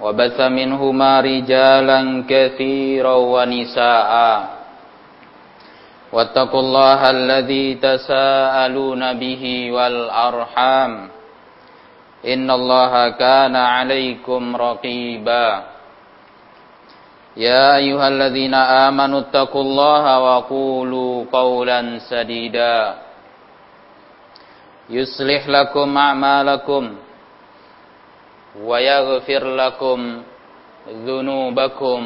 وبث منهما رجالا كثيرا ونساء. واتقوا الله الذي تساءلون به والأرحام. إن الله كان عليكم رقيبا. يا أيها الذين آمنوا اتقوا الله وقولوا قولا سديدا. يصلح لكم أعمالكم. ويغفر لكم ذنوبكم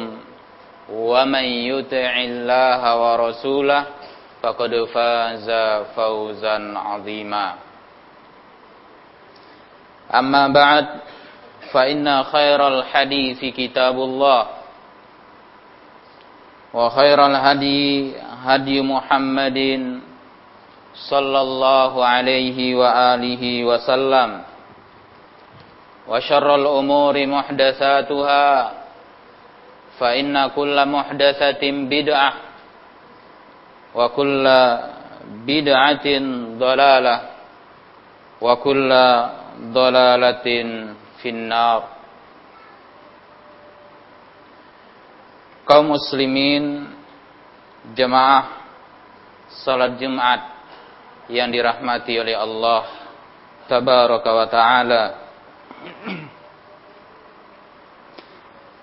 ومن يطع الله ورسوله فقد فاز فوزا عظيما. أما بعد فإن خير الحديث كتاب الله وخير الهدي هدي محمد صلى الله عليه وآله وسلم. وشر الأمور محدثاتها فإن كل محدثة بدعة وكل بدعة ضلالة وكل ضلالة في النار kaum muslimin jemaah salat Jumat yang dirahmati oleh Allah tabaraka wa taala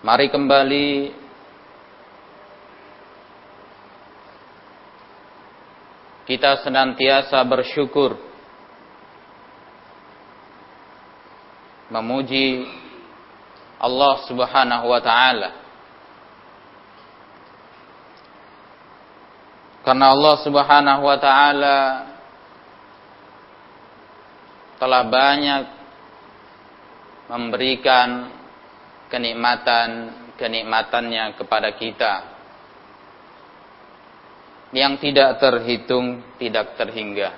Mari kembali. Kita senantiasa bersyukur memuji Allah Subhanahu wa taala. Karena Allah Subhanahu wa taala telah banyak memberikan kenikmatan-kenikmatannya kepada kita yang tidak terhitung, tidak terhingga.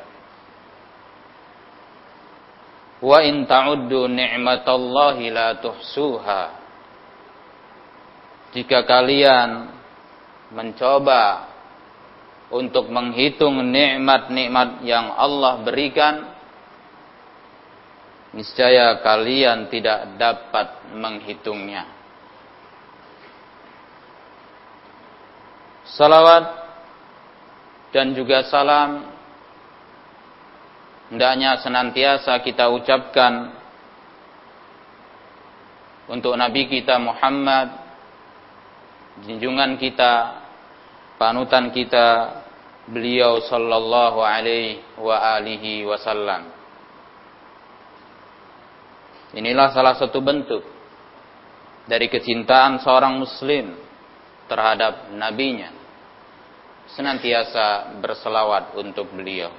Wa in ta'uddu ni'matallahi la tuhsuha. Jika kalian mencoba untuk menghitung nikmat-nikmat yang Allah berikan, niscaya kalian tidak dapat menghitungnya. Salawat dan juga salam hendaknya senantiasa kita ucapkan untuk Nabi kita Muhammad, junjungan kita, panutan kita, beliau sallallahu alaihi wa alihi wasallam. Inilah salah satu bentuk dari kecintaan seorang muslim terhadap nabinya. Senantiasa berselawat untuk beliau.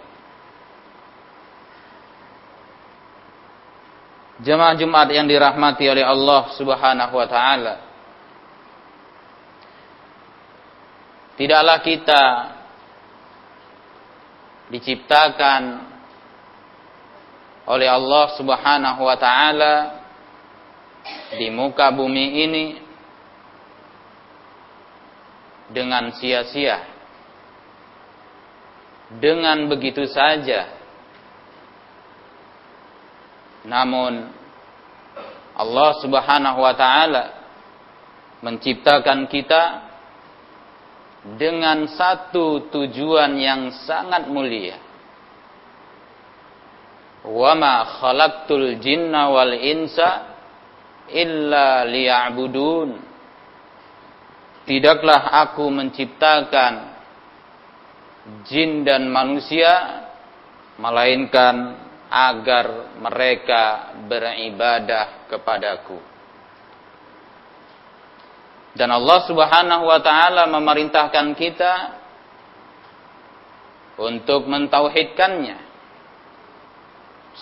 Jemaah Jumat yang dirahmati oleh Allah Subhanahu wa taala. Tidaklah kita diciptakan oleh Allah Subhanahu wa taala di muka bumi ini dengan sia-sia. Dengan begitu saja. Namun Allah Subhanahu wa taala menciptakan kita dengan satu tujuan yang sangat mulia wa ma khalaqtul jinna wal insa illa liya'budun. Tidaklah aku menciptakan jin dan manusia melainkan agar mereka beribadah kepadaku. Dan Allah Subhanahu wa taala memerintahkan kita untuk mentauhidkannya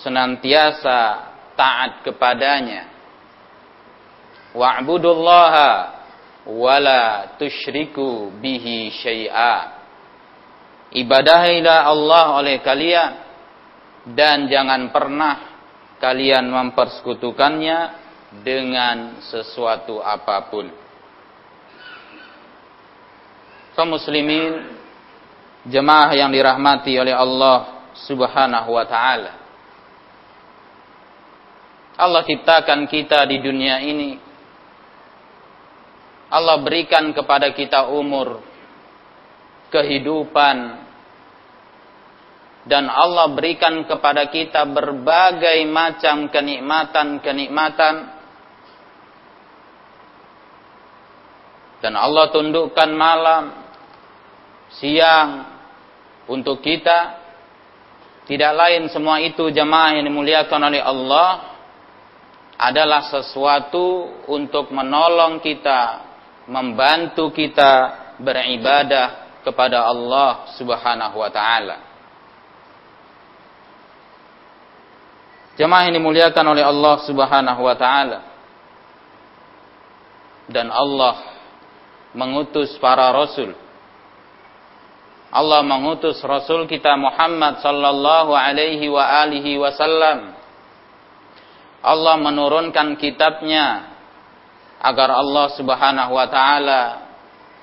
senantiasa taat kepadanya. Wa'budullaha wala tusyriku bihi syai'a. Ibadahilah Allah oleh kalian dan jangan pernah kalian mempersekutukannya dengan sesuatu apa pun. Kaum muslimin jemaah yang dirahmati oleh Allah Subhanahu wa taala. Allah ciptakan kita di dunia ini Allah berikan kepada kita umur, kehidupan, dan Allah berikan kepada kita berbagai macam kenikmatan-kenikmatan. Dan Allah tundukkan malam, siang untuk kita. Tidak lain semua itu jemaah yang dimuliakan oleh Allah adalah sesuatu untuk menolong kita membantu kita beribadah kepada Allah Subhanahu wa taala. Jemaah ini dimuliakan oleh Allah Subhanahu wa taala. Dan Allah mengutus para rasul. Allah mengutus rasul kita Muhammad sallallahu alaihi wa alihi wasallam. Allah menurunkan kitabnya agar Allah Subhanahu wa taala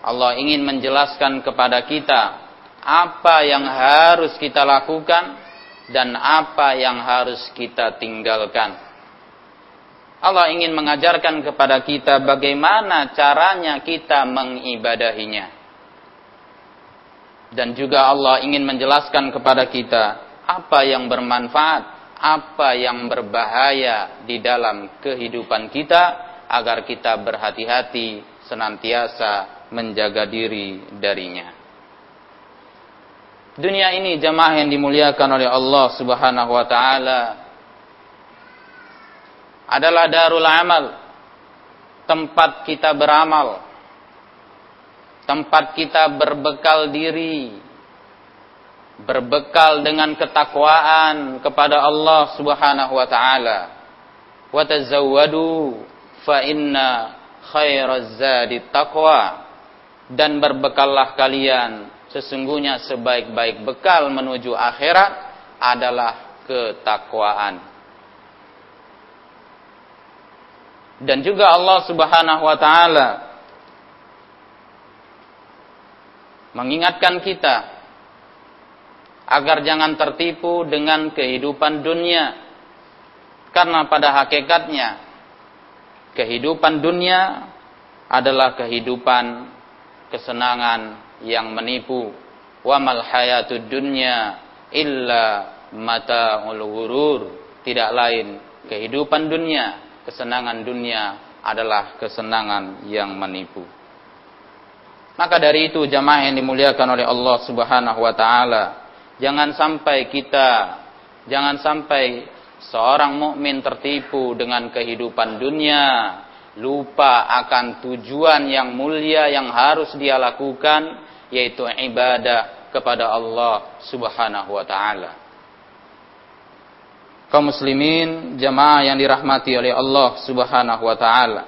Allah ingin menjelaskan kepada kita apa yang harus kita lakukan dan apa yang harus kita tinggalkan. Allah ingin mengajarkan kepada kita bagaimana caranya kita mengibadahinya. Dan juga Allah ingin menjelaskan kepada kita apa yang bermanfaat, apa yang berbahaya di dalam kehidupan kita agar kita berhati-hati senantiasa menjaga diri darinya. Dunia ini jemaah yang dimuliakan oleh Allah Subhanahu wa taala adalah darul amal, tempat kita beramal, tempat kita berbekal diri, berbekal dengan ketakwaan kepada Allah Subhanahu wa taala. Wa tazawwadu fa inna taqwa dan berbekallah kalian sesungguhnya sebaik-baik bekal menuju akhirat adalah ketakwaan dan juga Allah Subhanahu wa taala mengingatkan kita agar jangan tertipu dengan kehidupan dunia karena pada hakikatnya kehidupan dunia adalah kehidupan kesenangan yang menipu. Wa mal hayatud dunya illa mata'ul ghurur. Tidak lain kehidupan dunia, kesenangan dunia adalah kesenangan yang menipu. Maka dari itu jamaah yang dimuliakan oleh Allah Subhanahu wa taala, jangan sampai kita jangan sampai seorang mukmin tertipu dengan kehidupan dunia, lupa akan tujuan yang mulia yang harus dia lakukan yaitu ibadah kepada Allah Subhanahu wa taala. Kaum muslimin, jamaah yang dirahmati oleh Allah Subhanahu wa taala.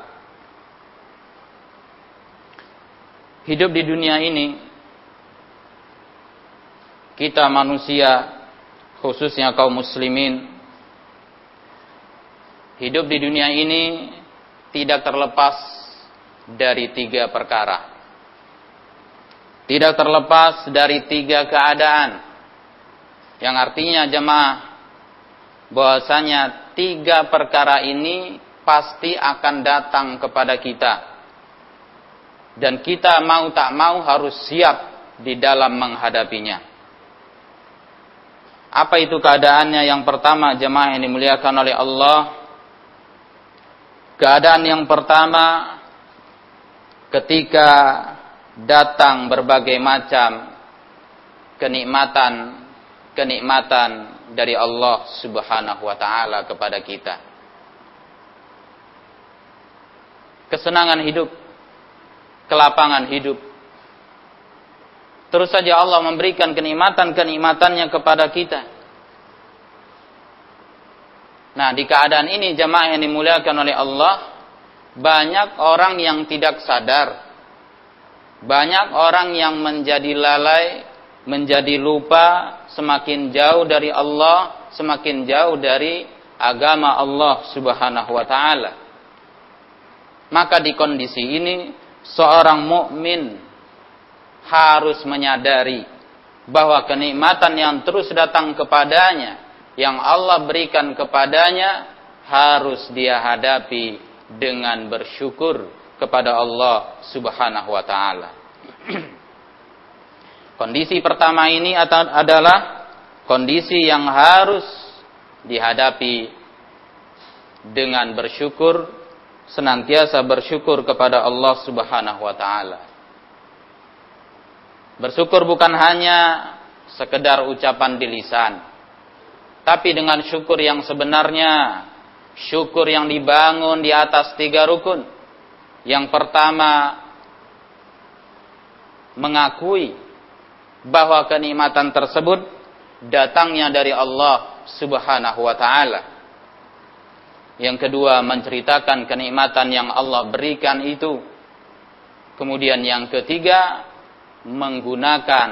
Hidup di dunia ini kita manusia khususnya kaum muslimin Hidup di dunia ini tidak terlepas dari tiga perkara. Tidak terlepas dari tiga keadaan. Yang artinya jemaah bahwasanya tiga perkara ini pasti akan datang kepada kita. Dan kita mau tak mau harus siap di dalam menghadapinya. Apa itu keadaannya? Yang pertama jemaah yang dimuliakan oleh Allah Keadaan yang pertama ketika datang berbagai macam kenikmatan kenikmatan dari Allah Subhanahu wa taala kepada kita. Kesenangan hidup, kelapangan hidup. Terus saja Allah memberikan kenikmatan-kenikmatannya kepada kita. Nah, di keadaan ini jemaah yang dimuliakan oleh Allah, banyak orang yang tidak sadar Banyak orang yang menjadi lalai, menjadi lupa, semakin jauh dari Allah, semakin jauh dari agama Allah Subhanahu wa taala. Maka di kondisi ini seorang mukmin harus menyadari bahwa kenikmatan yang terus datang kepadanya, yang Allah berikan kepadanya harus dia hadapi dengan bersyukur kepada Allah Subhanahu wa taala. kondisi pertama ini adalah kondisi yang harus dihadapi dengan bersyukur senantiasa bersyukur kepada Allah Subhanahu wa taala. Bersyukur bukan hanya sekedar ucapan di lisan, tapi dengan syukur yang sebenarnya, syukur yang dibangun di atas tiga rukun. Yang pertama, mengakui bahwa kenikmatan tersebut datangnya dari Allah Subhanahu wa taala. Yang kedua, menceritakan kenikmatan yang Allah berikan itu. Kemudian yang ketiga, menggunakan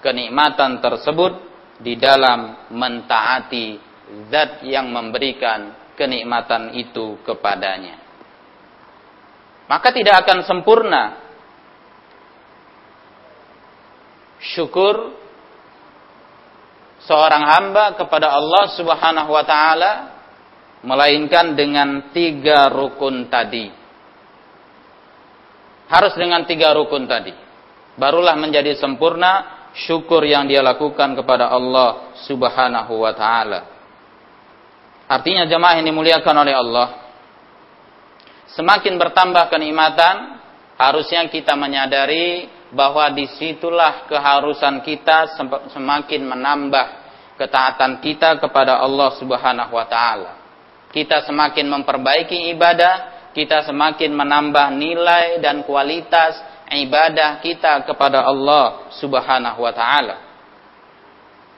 kenikmatan tersebut di dalam mentaati zat yang memberikan kenikmatan itu kepadanya maka tidak akan sempurna syukur seorang hamba kepada Allah Subhanahu wa taala melainkan dengan tiga rukun tadi. Harus dengan tiga rukun tadi. Barulah menjadi sempurna syukur yang dia lakukan kepada Allah Subhanahu wa taala. Artinya jemaah yang dimuliakan oleh Allah, semakin bertambah kenikmatan, harusnya kita menyadari bahwa di situlah keharusan kita semakin menambah ketaatan kita kepada Allah Subhanahu wa taala. Kita semakin memperbaiki ibadah, kita semakin menambah nilai dan kualitas ibadah kita kepada Allah Subhanahu wa taala.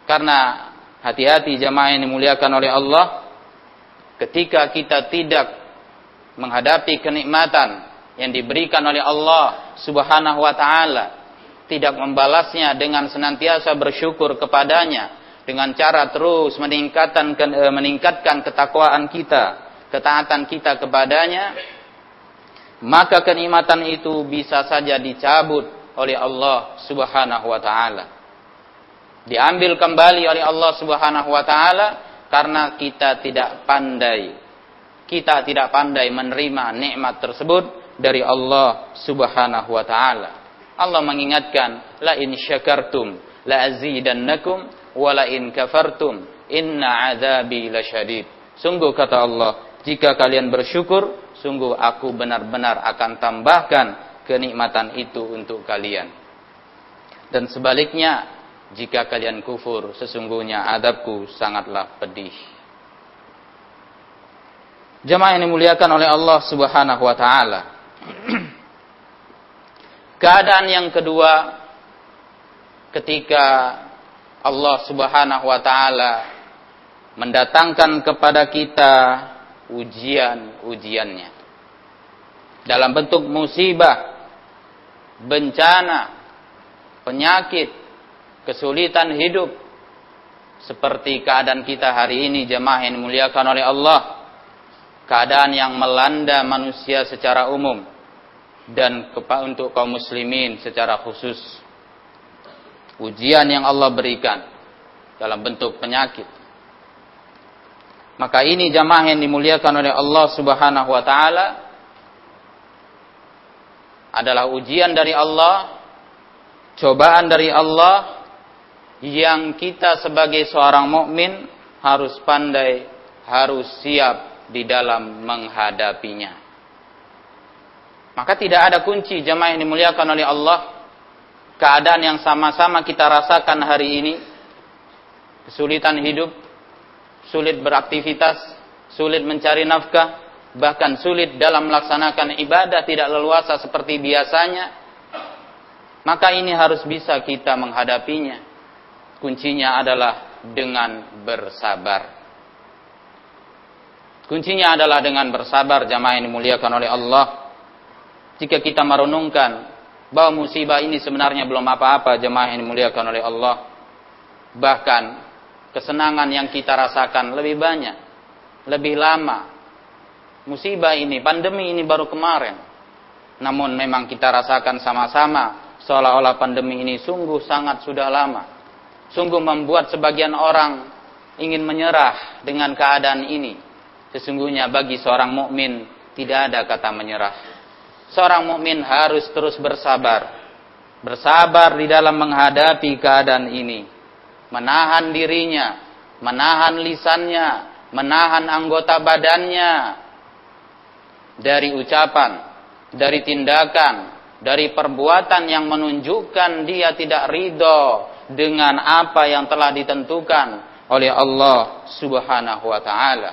Karena hati-hati jamaah yang dimuliakan oleh Allah, ketika kita tidak menghadapi kenikmatan yang diberikan oleh Allah Subhanahu wa taala tidak membalasnya dengan senantiasa bersyukur kepadanya dengan cara terus meningkatkan eh, meningkatkan ketakwaan kita, ketaatan kita kepadanya, maka kenikmatan itu bisa saja dicabut oleh Allah Subhanahu wa taala. Diambil kembali oleh Allah Subhanahu wa taala karena kita tidak pandai kita tidak pandai menerima nikmat tersebut dari Allah Subhanahu wa taala. Allah mengingatkan, la in syakartum la azidannakum wa la in kafartum inna adzabi lasyadid. Sungguh kata Allah, jika kalian bersyukur, sungguh aku benar-benar akan tambahkan kenikmatan itu untuk kalian. Dan sebaliknya, jika kalian kufur, sesungguhnya adabku sangatlah pedih. Jemaah yang dimuliakan oleh Allah Subhanahu wa taala. Keadaan yang kedua ketika Allah Subhanahu wa taala mendatangkan kepada kita ujian-ujiannya dalam bentuk musibah, bencana, penyakit, kesulitan hidup seperti keadaan kita hari ini jemaah yang dimuliakan oleh Allah keadaan yang melanda manusia secara umum dan untuk kaum muslimin secara khusus. Ujian yang Allah berikan dalam bentuk penyakit maka ini jamaah yang dimuliakan oleh Allah Subhanahu wa taala adalah ujian dari Allah cobaan dari Allah yang kita sebagai seorang mukmin harus pandai harus siap di dalam menghadapinya. Maka tidak ada kunci jemaah yang dimuliakan oleh Allah. Keadaan yang sama-sama kita rasakan hari ini. Kesulitan hidup, sulit beraktivitas, sulit mencari nafkah, bahkan sulit dalam melaksanakan ibadah tidak leluasa seperti biasanya. Maka ini harus bisa kita menghadapinya. Kuncinya adalah dengan bersabar. Kuncinya adalah dengan bersabar jamaah yang dimuliakan oleh Allah. Jika kita merenungkan bahwa musibah ini sebenarnya belum apa-apa jemaah yang dimuliakan oleh Allah. Bahkan kesenangan yang kita rasakan lebih banyak, lebih lama. Musibah ini, pandemi ini baru kemarin. Namun memang kita rasakan sama-sama seolah-olah pandemi ini sungguh sangat sudah lama. Sungguh membuat sebagian orang ingin menyerah dengan keadaan ini. Sesungguhnya bagi seorang mukmin tidak ada kata menyerah. Seorang mukmin harus terus bersabar. Bersabar di dalam menghadapi keadaan ini. Menahan dirinya, menahan lisannya, menahan anggota badannya dari ucapan, dari tindakan, dari perbuatan yang menunjukkan dia tidak ridho dengan apa yang telah ditentukan oleh Allah Subhanahu wa taala.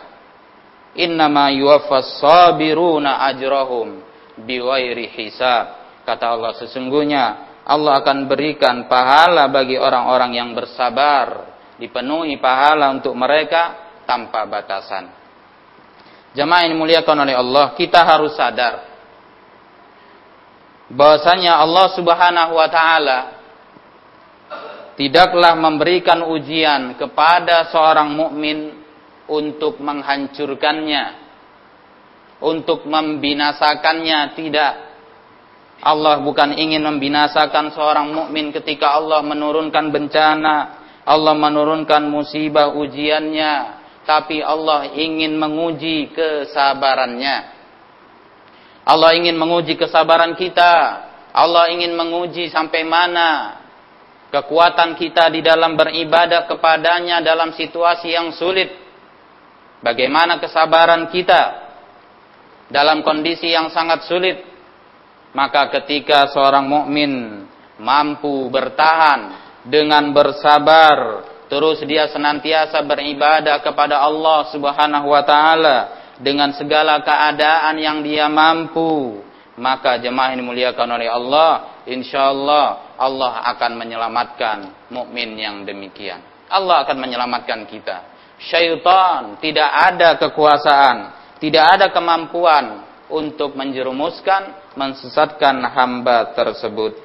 Innama yuwaffas sabiruna ajrahum biwairi hisab. Kata Allah sesungguhnya Allah akan berikan pahala bagi orang-orang yang bersabar, dipenuhi pahala untuk mereka tanpa batasan. Jamaah yang dimuliakan oleh Allah, kita harus sadar bahwasanya Allah Subhanahu wa taala tidaklah memberikan ujian kepada seorang mukmin untuk menghancurkannya, untuk membinasakannya, tidak. Allah bukan ingin membinasakan seorang mukmin ketika Allah menurunkan bencana, Allah menurunkan musibah ujiannya, tapi Allah ingin menguji kesabarannya. Allah ingin menguji kesabaran kita. Allah ingin menguji sampai mana kekuatan kita di dalam beribadah kepadanya dalam situasi yang sulit Bagaimana kesabaran kita dalam kondisi yang sangat sulit? Maka ketika seorang mukmin mampu bertahan dengan bersabar, terus dia senantiasa beribadah kepada Allah Subhanahu wa taala dengan segala keadaan yang dia mampu, maka jemaah ini dimuliakan oleh Allah, insyaallah Allah akan menyelamatkan mukmin yang demikian. Allah akan menyelamatkan kita syaitan tidak ada kekuasaan, tidak ada kemampuan untuk menjerumuskan, mensesatkan hamba tersebut.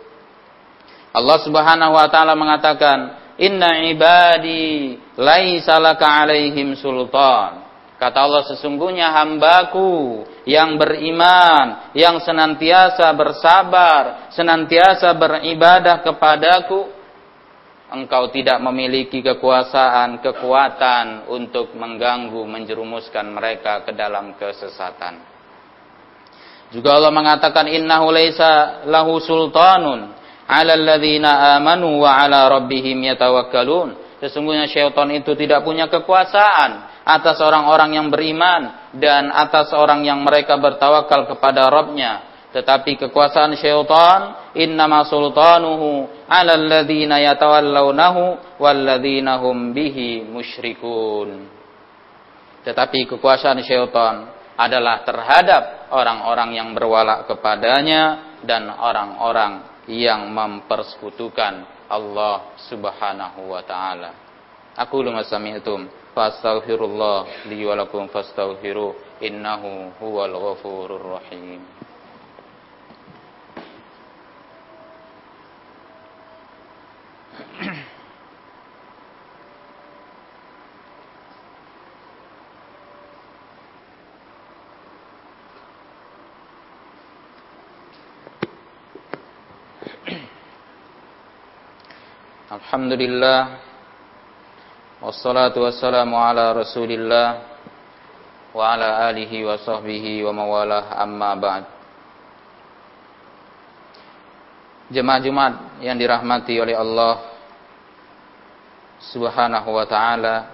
Allah Subhanahu wa taala mengatakan, "Inna ibadi laisa laka 'alaihim sultan." Kata Allah sesungguhnya hambaku yang beriman, yang senantiasa bersabar, senantiasa beribadah kepadaku, engkau tidak memiliki kekuasaan, kekuatan untuk mengganggu, menjerumuskan mereka ke dalam kesesatan. Juga Allah mengatakan innahu laisa lahu sultanun 'ala alladhina amanu wa 'ala rabbihim yatawakkalun. Sesungguhnya syaitan itu tidak punya kekuasaan atas orang-orang yang beriman dan atas orang yang mereka bertawakal kepada Rabbnya tetapi kekuasaan syaitan innama sultanuhu 'ala alladziina yatawallawnahu walladziina hum bihi musyrikun. Tetapi kekuasaan syaitan adalah terhadap orang-orang yang berwala kepadanya dan orang-orang yang mempersekutukan Allah Subhanahu wa taala. Aku lama sami'tum fastaghfirullah li wa lakum fastaghfiru innahu huwal ghafurur rahim. Alhamdulillah. Wassalatu wassalamu ala rasulillah Wa ala alihi wa sahbihi wa mawalah. Amma ba'd. Jemaah Jumat yang dirahmati oleh Allah Subhanahu wa taala.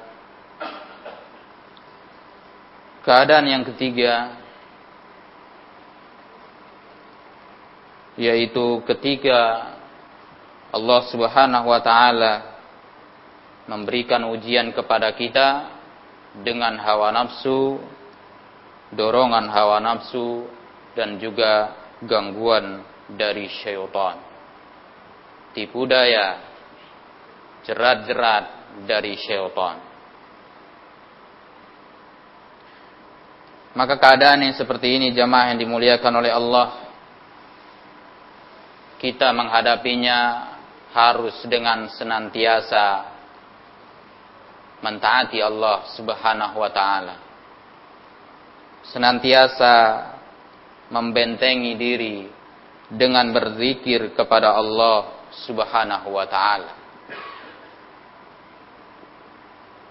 Keadaan yang ketiga yaitu ketika Allah Subhanahu wa taala memberikan ujian kepada kita dengan hawa nafsu, dorongan hawa nafsu dan juga gangguan dari syaitan. Tipu daya, jerat-jerat dari syaitan. Maka keadaan yang seperti ini jamaah yang dimuliakan oleh Allah kita menghadapinya harus dengan senantiasa mentaati Allah Subhanahu wa taala. Senantiasa membentengi diri dengan berzikir kepada Allah Subhanahu wa taala.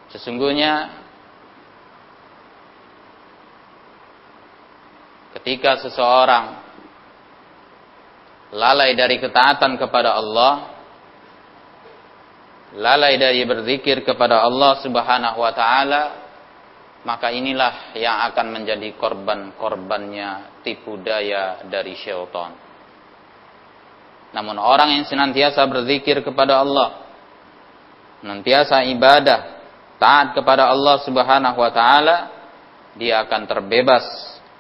Sesungguhnya ketika seseorang lalai dari ketaatan kepada Allah, lalai dari berzikir kepada Allah Subhanahu wa taala, maka inilah yang akan menjadi korban-korbannya tipu daya dari syaitan. Namun orang yang senantiasa berzikir kepada Allah, senantiasa ibadah, taat kepada Allah Subhanahu wa taala, dia akan terbebas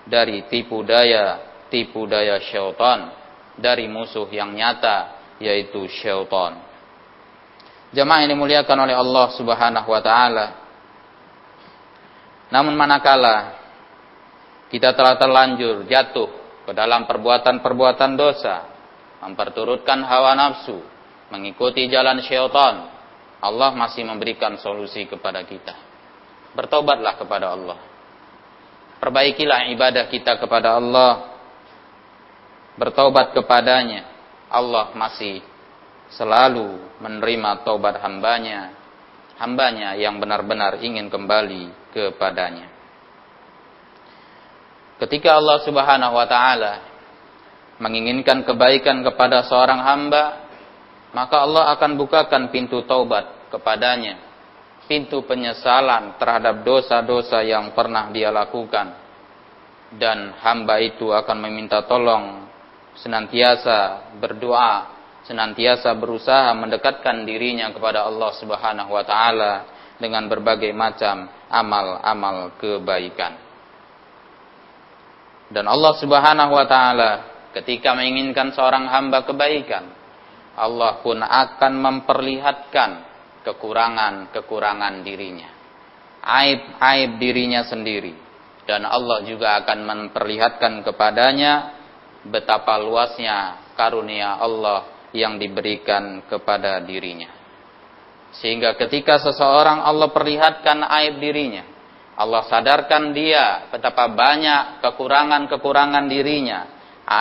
dari tipu daya tipu daya syaitan dari musuh yang nyata yaitu syaitan. Jemaah yang dimuliakan oleh Allah Subhanahu wa taala. Namun manakala kita telah terlanjur jatuh ke dalam perbuatan-perbuatan dosa, memperturutkan hawa nafsu, mengikuti jalan syaitan, Allah masih memberikan solusi kepada kita. Bertobatlah kepada Allah. Perbaikilah ibadah kita kepada Allah bertobat kepadanya, Allah masih selalu menerima taubat hambanya, hambanya yang benar-benar ingin kembali kepadanya. Ketika Allah Subhanahu wa taala menginginkan kebaikan kepada seorang hamba, maka Allah akan bukakan pintu taubat kepadanya, pintu penyesalan terhadap dosa-dosa yang pernah dia lakukan. Dan hamba itu akan meminta tolong senantiasa berdoa, senantiasa berusaha mendekatkan dirinya kepada Allah Subhanahu wa taala dengan berbagai macam amal-amal kebaikan. Dan Allah Subhanahu wa taala ketika menginginkan seorang hamba kebaikan, Allah pun akan memperlihatkan kekurangan-kekurangan dirinya. Aib-aib dirinya sendiri dan Allah juga akan memperlihatkan kepadanya betapa luasnya karunia Allah yang diberikan kepada dirinya. Sehingga ketika seseorang Allah perlihatkan aib dirinya, Allah sadarkan dia betapa banyak kekurangan-kekurangan dirinya,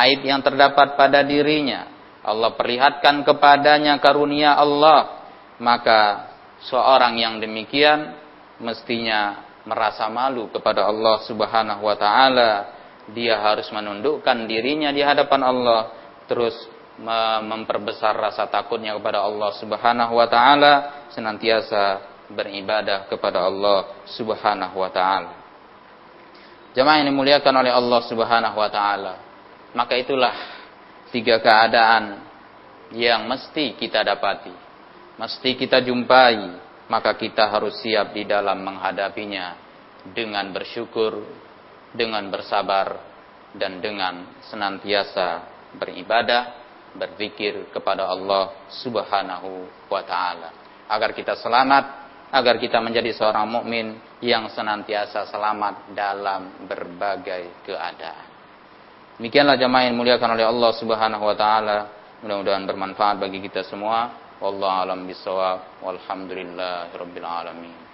aib yang terdapat pada dirinya. Allah perlihatkan kepadanya karunia Allah, maka seorang yang demikian mestinya merasa malu kepada Allah Subhanahu wa taala dia harus menundukkan dirinya di hadapan Allah terus memperbesar rasa takutnya kepada Allah Subhanahu wa taala senantiasa beribadah kepada Allah Subhanahu wa taala. Jemaah yang dimuliakan oleh Allah Subhanahu wa taala. Maka itulah tiga keadaan yang mesti kita dapati, mesti kita jumpai, maka kita harus siap di dalam menghadapinya dengan bersyukur, dengan bersabar dan dengan senantiasa beribadah, berzikir kepada Allah Subhanahu wa taala agar kita selamat, agar kita menjadi seorang mukmin yang senantiasa selamat dalam berbagai keadaan. Demikianlah jamaah yang muliakan oleh Allah Subhanahu wa taala. Mudah-mudahan bermanfaat bagi kita semua. Wallahu alam bisawab. Walhamdulillahirabbil alamin.